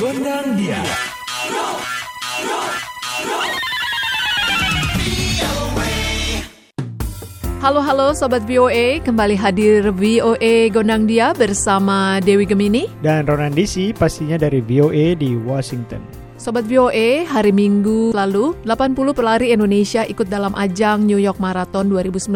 Gondang dia. Halo halo Sobat VOA, kembali hadir VOA Gondang Dia bersama Dewi Gemini. Dan Ronan DC pastinya dari VOA di Washington. Sobat VOA, hari Minggu lalu 80 pelari Indonesia ikut dalam ajang New York Marathon 2019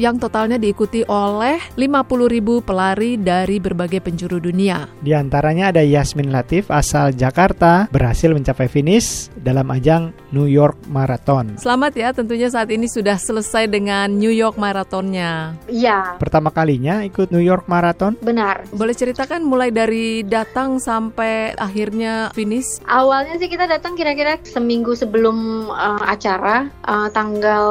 yang totalnya diikuti oleh 50 ribu pelari dari berbagai penjuru dunia. Di antaranya ada Yasmin Latif asal Jakarta berhasil mencapai finish dalam ajang New York Marathon. Selamat ya, tentunya saat ini sudah selesai dengan New York Marathonnya. Iya, Pertama kalinya ikut New York Marathon. benar. Boleh ceritakan mulai dari datang sampai akhirnya finish? Awalnya sih kita datang kira-kira seminggu sebelum uh, acara, uh, tanggal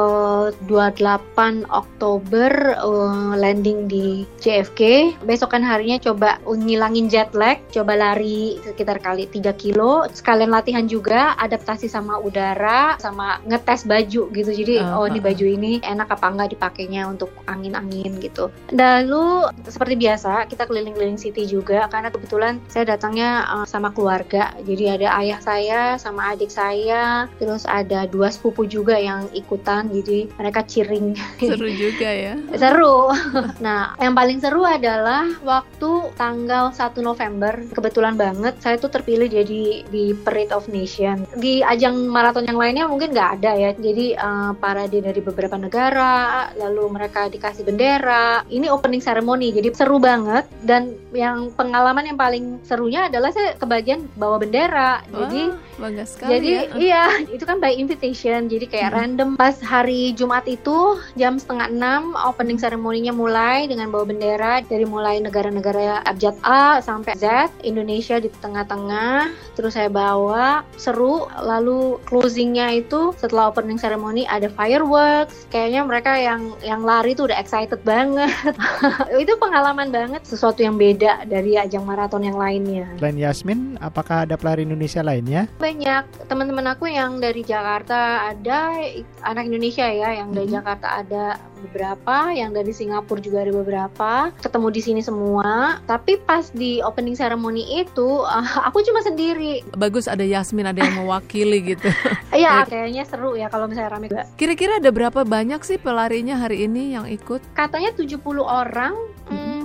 28 Oktober uh, landing di JFK. Besokan harinya coba ngilangin jet lag, coba lari sekitar kali 3 kilo. Sekalian latihan juga, adaptasi sama udara, sama ngetes baju gitu. Jadi Ah, oh ini ah, baju ini enak apa enggak dipakainya untuk angin-angin gitu. Lalu seperti biasa kita keliling-keliling city juga karena kebetulan saya datangnya uh, sama keluarga. Jadi ada ayah saya sama adik saya, terus ada dua sepupu juga yang ikutan. Jadi mereka cheering. Seru juga ya. seru. nah, yang paling seru adalah waktu tanggal 1 November. Kebetulan banget saya tuh terpilih jadi di Parade of Nation. Di ajang maraton yang lainnya mungkin nggak ada ya. Jadi uh, parade dari beberapa negara, lalu mereka dikasih bendera. Ini opening ceremony, jadi seru banget. Dan yang pengalaman yang paling serunya adalah saya kebagian bawa bendera. Jadi Wah, bangga sekali jadi ya. iya, itu kan by invitation, jadi kayak Hmm. random. Pas hari Jumat itu jam setengah enam opening ceremony-nya mulai dengan bawa bendera dari mulai negara-negara abjad A sampai Z, Indonesia di tengah-tengah. Terus saya bawa seru. Lalu closingnya itu setelah opening ceremony ada fireworks. Kayaknya mereka yang yang lari tuh udah excited banget. itu pengalaman banget, sesuatu yang beda dari ajang maraton yang lainnya. Selain Yasmin, apakah ada pelari Indonesia lainnya? banyak teman-teman aku yang dari Jakarta ada anak Indonesia ya yang dari Mhm. Jakarta ada beberapa yang dari Singapura juga ada beberapa ketemu di sini semua tapi pas di opening ceremony itu ah, aku cuma sendiri Bagus ada Yasmin, ada yang mewakili gitu. ya Baik. kayaknya seru ya kalau misalnya rame juga Kira-kira ada berapa banyak sih pelarinya hari ini yang ikut? katanya 70 orang hmm,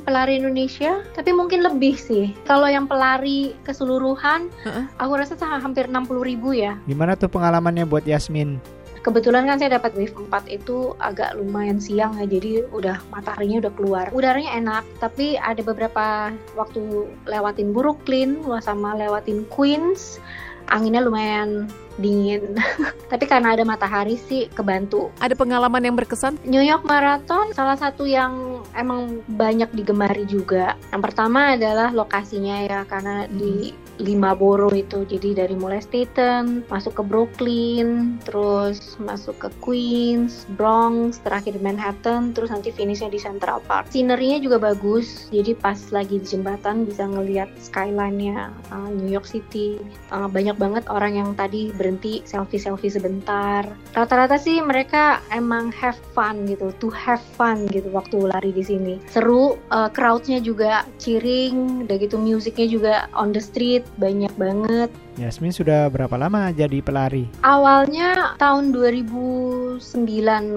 pelari Indonesia tapi mungkin lebih sih kalau yang pelari keseluruhan Heeh. aku rasa sah- hampir 60 ribu ya Gimana tuh pengalamannya buat Yasmin? Kebetulan kan saya dapat wave 4 itu agak lumayan siang ya, jadi udah mataharinya udah keluar. Udaranya enak, tapi ada beberapa waktu lewatin Brooklyn, sama lewatin Queens, anginnya lumayan dingin. tapi karena ada matahari sih kebantu. Ada pengalaman yang berkesan? New York Marathon salah satu yang emang banyak digemari juga. Yang pertama adalah lokasinya ya karena di lima borough itu jadi dari mulai Staten masuk ke Brooklyn terus masuk ke Queens Bronx terakhir Manhattan terus nanti finishnya di Central Park scenery-nya juga bagus jadi pas lagi di jembatan bisa ngelihat skyline-nya uh, New York City Uh, banyak banget orang yang tadi berhenti selfie-selfie sebentar rata-rata sih mereka emang have fun gitu to have fun gitu waktu lari di sini seru uh, crowd-nya juga cheering udah gitu musiknya juga on the street banyak banget Yasmin sudah berapa lama jadi pelari? Awalnya tahun 2009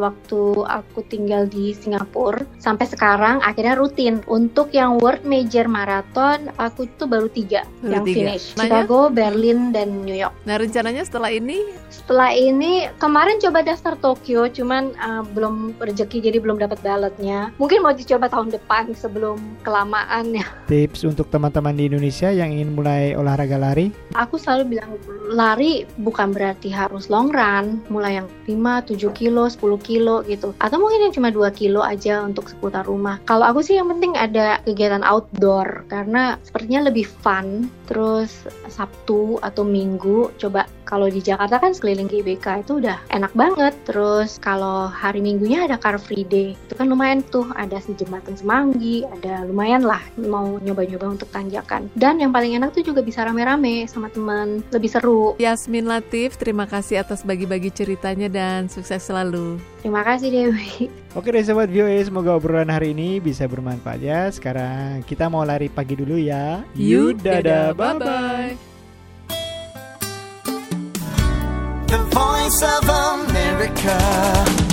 waktu aku tinggal di Singapura sampai sekarang akhirnya rutin untuk yang World Major Marathon aku itu baru tiga Baru yang tiga. finish Nanya? Chicago, Berlin dan New York. Nah rencananya setelah ini Setelah ini kemarin coba daftar Tokyo cuman uh, belum rezeki jadi belum dapat ballotnya. Mungkin mau dicoba tahun depan sebelum kelamaan ya. Tips untuk teman-teman di Indonesia yang ingin mulai olahraga lari? Aku selalu bilang lari bukan berarti harus long run, mulai yang 5, 7 kilo, 10 kilo gitu. Atau mungkin yang cuma 2 kilo aja untuk seputar rumah. Kalau aku sih yang penting ada kegiatan outdoor karena sepertinya lebih fun. Terus Sabtu atau Minggu coba kalau kalau di Jakarta kan sekeliling GBK itu udah enak banget. Terus kalau hari Minggunya ada Car Free Day, itu kan lumayan tuh ada si jembatan Semanggi, ada lumayan lah mau nyoba-nyoba untuk tanjakan. Dan yang paling enak tuh juga bisa rame-rame sama teman, lebih seru. Yasmin Latif, terima kasih atas bagi-bagi ceritanya dan sukses selalu. Terima kasih Dewi. Oke deh sobat VOA, semoga obrolan hari ini bisa bermanfaat ya. Sekarang kita mau lari pagi dulu ya. Yuk, dadah, bye-bye. of America.